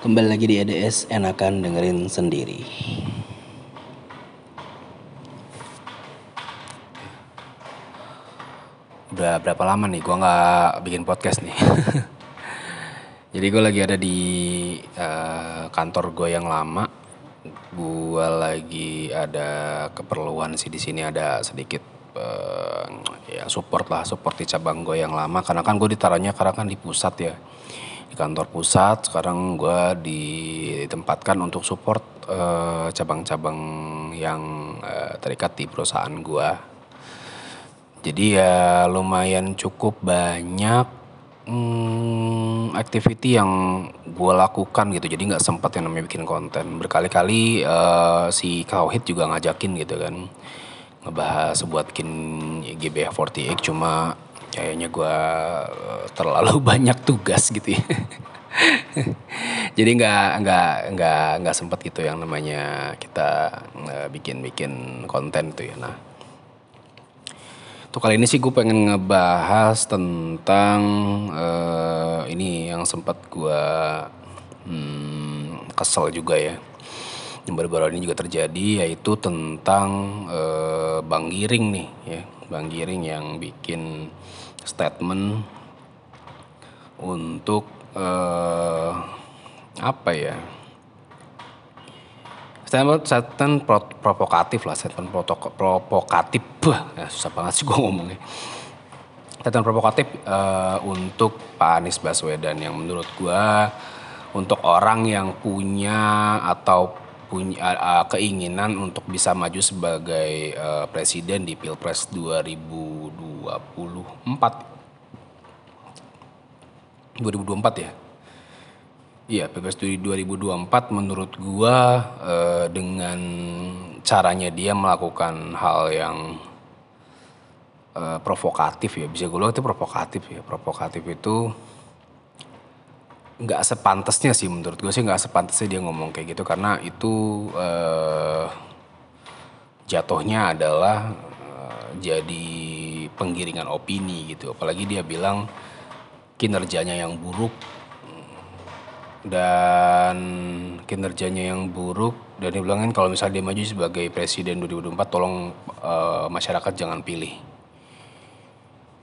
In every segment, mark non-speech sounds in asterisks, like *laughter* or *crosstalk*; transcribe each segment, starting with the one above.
Kembali lagi di EDS, enakan dengerin sendiri. Udah berapa lama nih gue nggak bikin podcast nih. *laughs* Jadi gue lagi ada di uh, kantor gue yang lama. Gue lagi ada keperluan sih di sini ada sedikit uh, ya support lah, support di cabang gue yang lama. Karena kan gue ditaruhnya karena kan di pusat ya di kantor pusat. Sekarang gue ditempatkan untuk support cabang cabang-cabang yang uh, terikat di perusahaan gue jadi ya lumayan cukup banyak hmm, activity yang gue lakukan gitu. Jadi nggak sempat yang namanya bikin konten. Berkali-kali uh, si Kauhid juga ngajakin gitu kan. Ngebahas buat bikin GBH48 cuma kayaknya gue uh, terlalu *laughs* banyak tugas gitu ya. *laughs* Jadi nggak nggak nggak nggak sempet gitu yang namanya kita uh, bikin bikin konten tuh ya. Nah. Tuh kali ini sih gue pengen ngebahas tentang uh, ini yang sempat gue hmm, kesel juga ya. Yang baru-baru ini juga terjadi yaitu tentang uh, Bang Giring nih ya Bang Giring yang bikin statement untuk uh, apa ya? Statement statement pro, provokatif lah statement protoko, provokatif. Ya, susah banget sih gue ngomongnya. Statement provokatif uh, untuk Pak Anies Baswedan yang menurut gue untuk orang yang punya atau punya uh, keinginan untuk bisa maju sebagai uh, presiden di Pilpres 2020 2024 2024 ya? Iya, Pilpres 2024 menurut gua eh, dengan caranya dia melakukan hal yang eh, provokatif ya, bisa gue bilang itu provokatif ya. Provokatif itu nggak sepantasnya sih menurut gue sih nggak sepantasnya dia ngomong kayak gitu. Karena itu eh, jatuhnya adalah eh, jadi penggiringan opini gitu. Apalagi dia bilang kinerjanya yang buruk dan kinerjanya yang buruk dan dia bilangin kalau misalnya dia maju sebagai presiden 2024 tolong uh, masyarakat jangan pilih.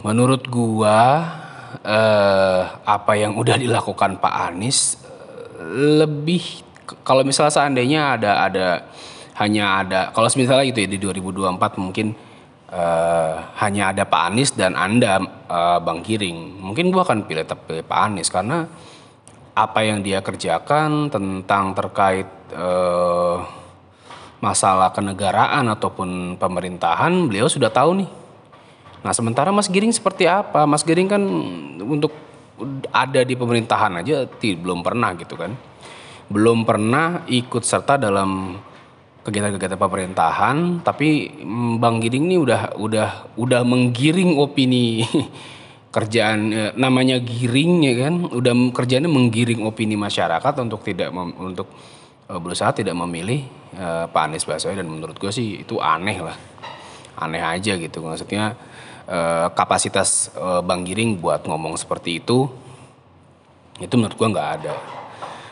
Menurut gua uh, apa yang udah dilakukan Pak Anies uh, lebih kalau misalnya seandainya ada ada hanya ada kalau misalnya gitu ya di 2024 mungkin uh, hanya ada Pak Anies dan Anda uh, Bang Kiring, mungkin gua akan pilih tapi Pak Anies karena apa yang dia kerjakan tentang terkait uh, masalah kenegaraan ataupun pemerintahan, beliau sudah tahu nih. Nah, sementara Mas Giring seperti apa? Mas Giring kan untuk ada di pemerintahan aja belum pernah gitu kan. Belum pernah ikut serta dalam kegiatan-kegiatan pemerintahan, tapi Bang Giring ini udah udah udah menggiring opini *laughs* kerjaan eh, namanya giring ya kan, udah kerjanya menggiring opini masyarakat untuk tidak mem, untuk uh, berusaha tidak memilih uh, Pak Anies Baswedan dan menurut gue sih itu aneh lah. Aneh aja gitu. Maksudnya uh, kapasitas uh, Bang Giring buat ngomong seperti itu itu menurut gue nggak ada.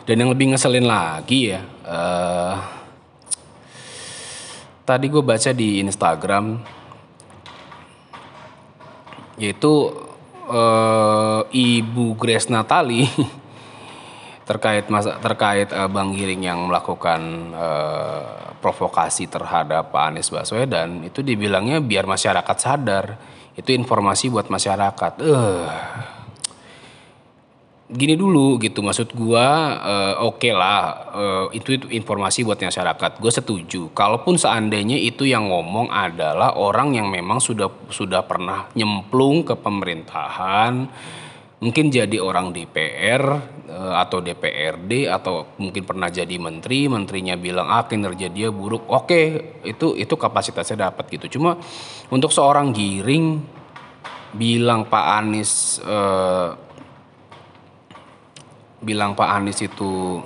Dan yang lebih ngeselin lagi ya, uh, tadi gue baca di Instagram yaitu uh, Ibu Grace Natali *laughs* terkait masa terkait uh, Bang Giring yang melakukan uh, provokasi terhadap Pak Anies Baswedan itu dibilangnya biar masyarakat sadar itu informasi buat masyarakat. Uh, gini dulu gitu maksud gua uh, oke okay lah uh, itu itu informasi buat masyarakat. Gue setuju kalaupun seandainya itu yang ngomong adalah orang yang memang sudah sudah pernah nyemplung ke pemerintahan mungkin jadi orang DPR atau DPRD atau mungkin pernah jadi menteri menterinya bilang ah kinerja dia buruk. Oke itu itu kapasitasnya dapat gitu. Cuma untuk seorang giring bilang Pak Anies uh, bilang Pak Anies itu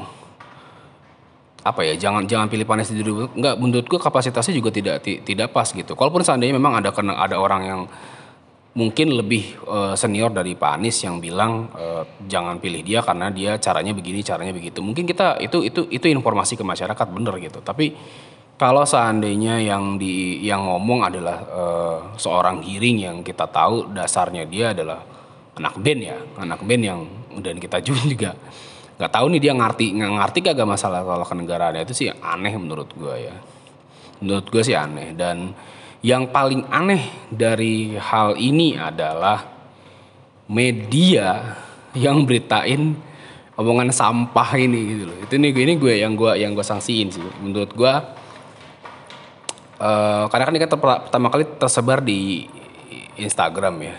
apa ya jangan jangan pilih Pak Anies di dulu menurut menurutku kapasitasnya juga tidak tidak pas gitu kalaupun seandainya memang ada kena ada orang yang mungkin lebih uh, senior dari Pak Anies yang bilang uh, jangan pilih dia karena dia caranya begini, caranya begitu. Mungkin kita itu itu itu informasi ke masyarakat bener gitu. Tapi kalau seandainya yang di yang ngomong adalah uh, seorang giring yang kita tahu dasarnya dia adalah anak band ya, anak band yang dan kita *laughs* juga nggak tahu nih dia ngerti nggak ngerti gak masalah kalau kenegaraan itu sih aneh menurut gue ya. Menurut gue sih aneh dan yang paling aneh dari hal ini adalah media yang beritain omongan sampah ini gitu loh. Itu nih ini gue yang gue yang gue sanksiin sih. Menurut gue uh, karena kan ini kan pertama kali tersebar di Instagram ya.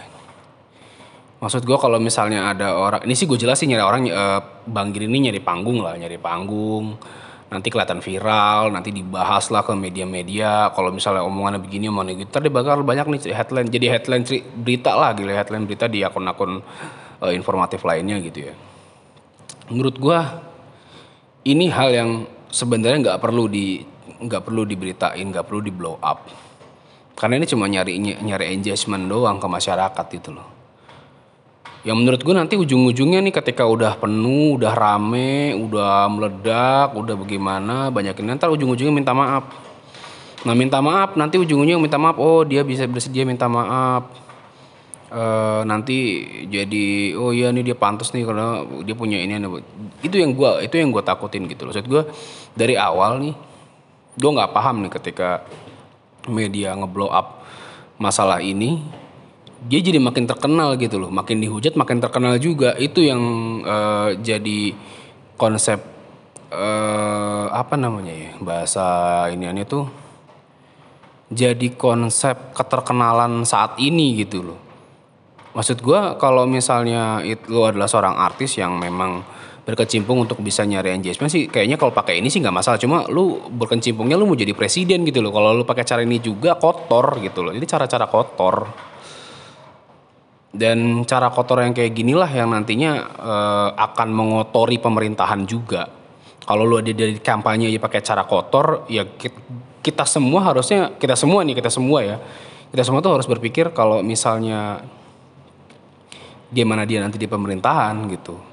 Maksud gue kalau misalnya ada orang, ini sih gue jelasin nyari orang uh, Bang Giri ini nyari panggung lah, nyari panggung nanti kelihatan viral, nanti dibahas lah ke media-media. Kalau misalnya omongannya begini, omongannya gitu, tadi bakal banyak nih headline, jadi headline berita lah, gitu headline berita di akun-akun uh, informatif lainnya gitu ya. Menurut gua ini hal yang sebenarnya nggak perlu di nggak perlu diberitain, nggak perlu di blow up. Karena ini cuma nyari nyari engagement doang ke masyarakat gitu loh yang menurut gue nanti ujung-ujungnya nih ketika udah penuh, udah rame, udah meledak, udah bagaimana, banyakin nanti ujung-ujungnya minta maaf. Nah minta maaf, nanti ujung-ujungnya minta maaf, oh dia bisa bersedia minta maaf. E, nanti jadi oh iya nih dia pantas nih karena dia punya ini itu yang gue itu yang gue takutin gitu loh. Maksud gue dari awal nih gue nggak paham nih ketika media ngeblow up masalah ini dia jadi makin terkenal gitu loh. Makin dihujat makin terkenal juga. Itu yang uh, jadi konsep uh, apa namanya ya bahasa ini ini tuh jadi konsep keterkenalan saat ini gitu loh. Maksud gue kalau misalnya itu adalah seorang artis yang memang berkecimpung untuk bisa nyari engagement sih. Kayaknya kalau pakai ini sih nggak masalah. Cuma lu berkecimpungnya lu mau jadi presiden gitu loh. Kalau lu pakai cara ini juga kotor gitu loh. Jadi cara-cara kotor. Dan cara kotor yang kayak ginilah yang nantinya uh, akan mengotori pemerintahan juga. Kalau lu ada dari kampanye aja pakai cara kotor, ya kita, kita semua harusnya kita semua nih kita semua ya. Kita semua tuh harus berpikir kalau misalnya gimana dia nanti di pemerintahan gitu.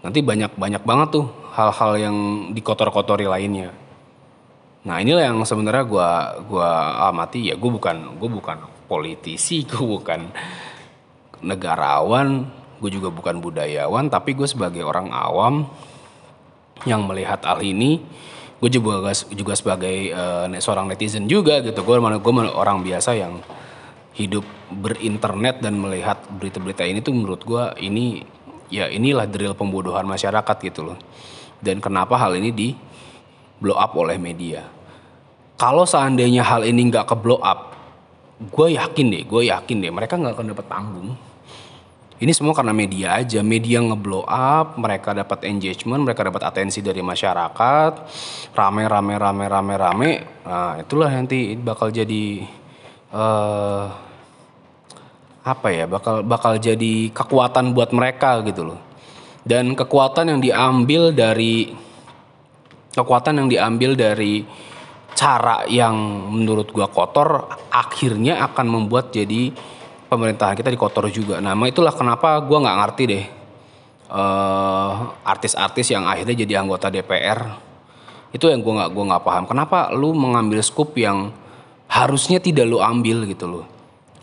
Nanti banyak banyak banget tuh hal-hal yang dikotor-kotori lainnya. Nah inilah yang sebenarnya gue gua amati ya gue bukan gue bukan politisi *laughs* gue bukan negarawan, gue juga bukan budayawan, tapi gue sebagai orang awam yang melihat hal ini, gue juga juga sebagai uh, seorang netizen juga gitu. Gue gue orang biasa yang hidup berinternet dan melihat berita-berita ini tuh menurut gue ini ya inilah drill pembodohan masyarakat gitu loh. Dan kenapa hal ini di blow up oleh media? Kalau seandainya hal ini nggak ke blow up, gue yakin deh, gue yakin deh mereka nggak akan dapat panggung ini semua karena media aja. Media ngeblow up, mereka dapat engagement, mereka dapat atensi dari masyarakat. Rame rame rame rame rame. Nah, itulah nanti bakal jadi uh, apa ya? Bakal bakal jadi kekuatan buat mereka gitu loh. Dan kekuatan yang diambil dari kekuatan yang diambil dari cara yang menurut gua kotor akhirnya akan membuat jadi pemerintahan kita dikotor juga. Nah, itulah kenapa gue nggak ngerti deh uh, artis-artis yang akhirnya jadi anggota DPR. Itu yang gue nggak gue nggak paham. Kenapa lu mengambil skup yang harusnya tidak lu ambil gitu loh.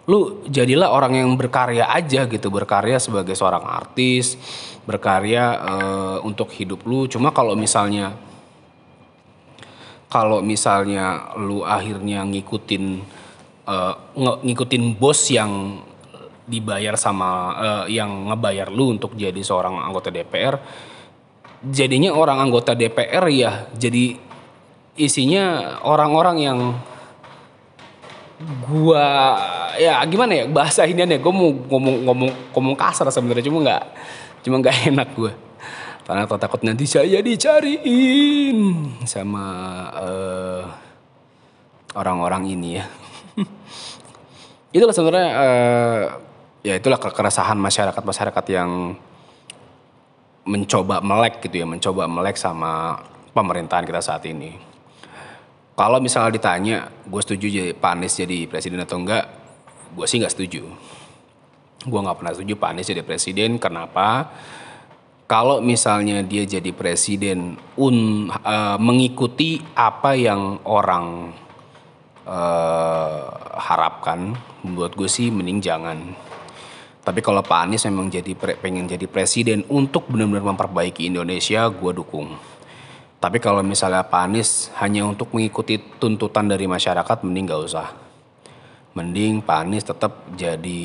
Lu jadilah orang yang berkarya aja gitu, berkarya sebagai seorang artis, berkarya uh, untuk hidup lu. Cuma kalau misalnya kalau misalnya lu akhirnya ngikutin uh, ngikutin bos yang dibayar sama uh, yang ngebayar lu untuk jadi seorang anggota DPR jadinya orang anggota DPR ya jadi isinya orang-orang yang gua ya gimana ya bahasa ini nih gue mau ngomong ngomong ngomong kasar sebenarnya cuma nggak cuma nggak enak gue karena takut nanti saya dicariin sama uh, orang-orang ini ya. *laughs* Itulah sebenarnya uh, ya itulah keresahan masyarakat masyarakat yang mencoba melek gitu ya mencoba melek sama pemerintahan kita saat ini kalau misalnya ditanya gue setuju jadi Pak Anies jadi presiden atau enggak gue sih nggak setuju Gue nggak pernah setuju Pak Anies jadi presiden. Kenapa? Kalau misalnya dia jadi presiden un uh, mengikuti apa yang orang uh, harapkan, buat gue sih mending jangan. Tapi kalau Pak Anies memang jadi pengen jadi presiden untuk benar-benar memperbaiki Indonesia, gue dukung. Tapi kalau misalnya Pak Anies hanya untuk mengikuti tuntutan dari masyarakat, mending gak usah. Mending Pak Anies tetap jadi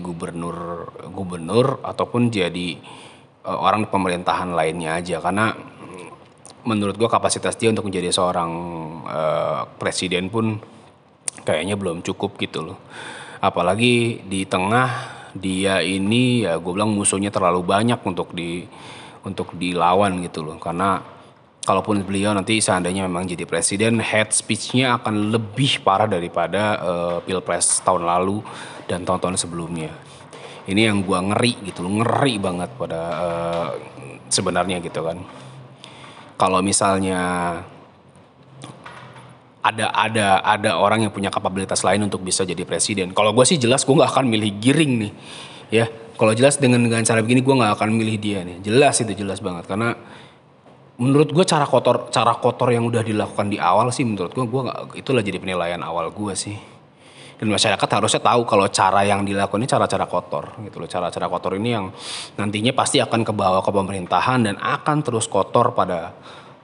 gubernur gubernur ataupun jadi uh, orang pemerintahan lainnya aja. Karena menurut gua kapasitas dia untuk menjadi seorang uh, presiden pun kayaknya belum cukup gitu loh. Apalagi di tengah dia ini ya gue bilang musuhnya terlalu banyak untuk di untuk dilawan gitu loh. Karena kalaupun beliau nanti seandainya memang jadi presiden, head speech-nya akan lebih parah daripada uh, pilpres tahun lalu dan tahun-tahun sebelumnya. Ini yang gua ngeri gitu, ngeri banget pada uh, sebenarnya gitu kan. Kalau misalnya ada ada ada orang yang punya kapabilitas lain untuk bisa jadi presiden. Kalau gue sih jelas gue nggak akan milih Giring nih, ya. Kalau jelas dengan dengan cara begini gue nggak akan milih dia nih. Jelas itu jelas banget karena menurut gue cara kotor cara kotor yang udah dilakukan di awal sih menurut gue gue gak, itulah jadi penilaian awal gue sih. Dan masyarakat harusnya tahu kalau cara yang dilakukan ini cara-cara kotor gitu loh. Cara-cara kotor ini yang nantinya pasti akan kebawa ke pemerintahan dan akan terus kotor pada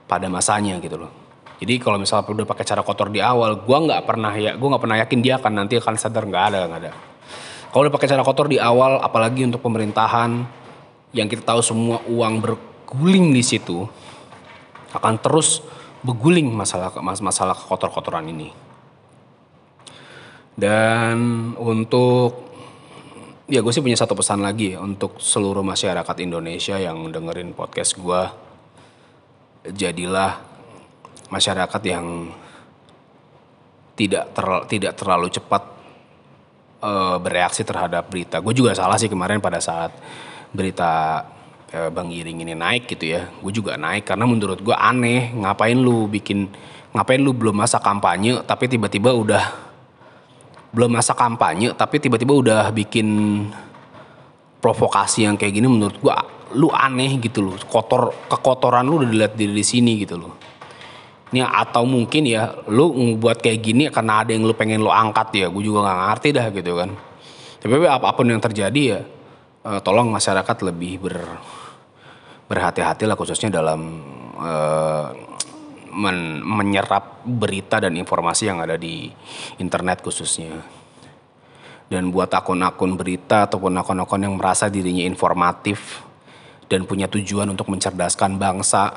pada masanya gitu loh. Jadi kalau misalnya udah pakai cara kotor di awal gue nggak pernah ya gue nggak pernah yakin dia akan nanti akan sadar nggak ada nggak ada. Kalau udah pakai cara kotor di awal apalagi untuk pemerintahan yang kita tahu semua uang berguling di situ akan terus beguling masalah masalah kotor-kotoran ini. Dan untuk ya gue sih punya satu pesan lagi ya, untuk seluruh masyarakat Indonesia yang dengerin podcast gue. Jadilah masyarakat yang tidak ter, tidak terlalu cepat uh, bereaksi terhadap berita. Gue juga salah sih kemarin pada saat berita Eh, Bang Iring ini naik gitu ya, gue juga naik karena menurut gue aneh ngapain lu bikin ngapain lu belum masa kampanye tapi tiba-tiba udah belum masa kampanye tapi tiba-tiba udah bikin provokasi yang kayak gini menurut gue lu aneh gitu loh. Kotor kekotoran lu udah dilihat dari sini gitu loh. Ini atau mungkin ya lu buat kayak gini karena ada yang lu pengen lu angkat ya gue juga nggak ngerti dah gitu kan. Tapi apa pun yang terjadi ya uh, tolong masyarakat lebih ber berhati-hatilah khususnya dalam uh, men menyerap berita dan informasi yang ada di internet khususnya. Dan buat akun-akun berita ataupun akun-akun yang merasa dirinya informatif dan punya tujuan untuk mencerdaskan bangsa,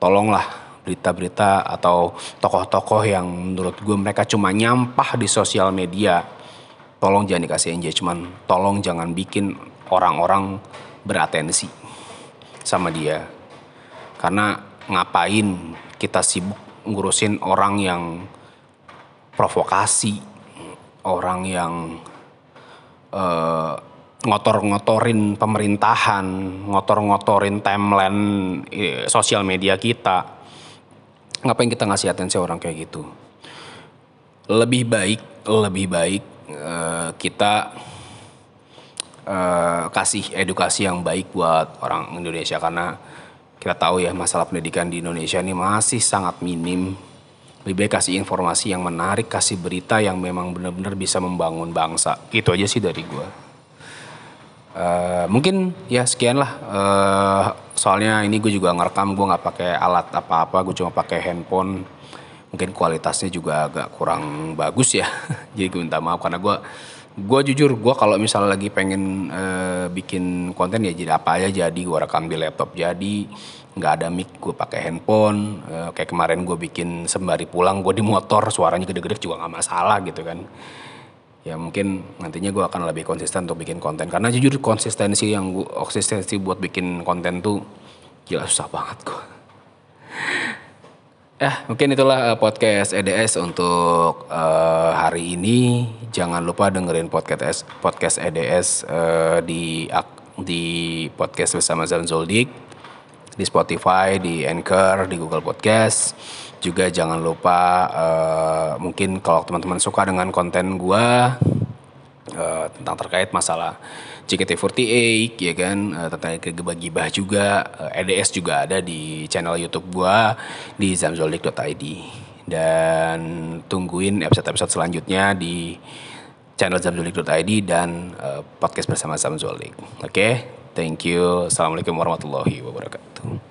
tolonglah berita-berita atau tokoh-tokoh yang menurut gue mereka cuma nyampah di sosial media, tolong jangan dikasih engagement, tolong jangan bikin orang-orang beratensi sama dia. Karena ngapain kita sibuk ngurusin orang yang provokasi, orang yang uh, ngotor-ngotorin pemerintahan, ngotor-ngotorin timeline eh, sosial media kita. Ngapain kita ngasih atensi orang kayak gitu? Lebih baik, lebih baik uh, kita uh, kasih edukasi yang baik buat orang Indonesia karena kita tahu ya masalah pendidikan di Indonesia ini masih sangat minim. Lebih baik kasih informasi yang menarik, kasih berita yang memang benar-benar bisa membangun bangsa. Itu aja sih dari gue. Uh, mungkin ya sekian lah. Uh, soalnya ini gue juga ngerekam, gue nggak pakai alat apa-apa, gue cuma pakai handphone. Mungkin kualitasnya juga agak kurang bagus ya. *laughs* Jadi gue minta maaf karena gue gue jujur gue kalau misalnya lagi pengen uh, bikin konten ya jadi apa aja jadi gue rekam di laptop jadi nggak ada mic gue pakai handphone uh, kayak kemarin gue bikin sembari pulang gue di motor suaranya gede-gede juga nggak masalah gitu kan. Ya mungkin nantinya gue akan lebih konsisten untuk bikin konten karena jujur konsistensi yang gue konsistensi buat bikin konten tuh gila susah banget gue Ya, mungkin itulah uh, podcast EDS untuk uh, hari ini. Jangan lupa dengerin podcast podcast EDS uh, di di podcast bersama Zan Zoldik di Spotify, di Anchor, di Google Podcast. Juga jangan lupa uh, mungkin kalau teman-teman suka dengan konten gua uh, tentang terkait masalah JKT48 ya kan uh, tentang kegibah-gibah juga uh, EDS juga ada di channel YouTube gua di zamzolik.id dan tungguin episode-episode selanjutnya di channel zamzolik.id dan uh, podcast bersama Zamzolik. Oke, okay? thank you. Assalamualaikum warahmatullahi wabarakatuh.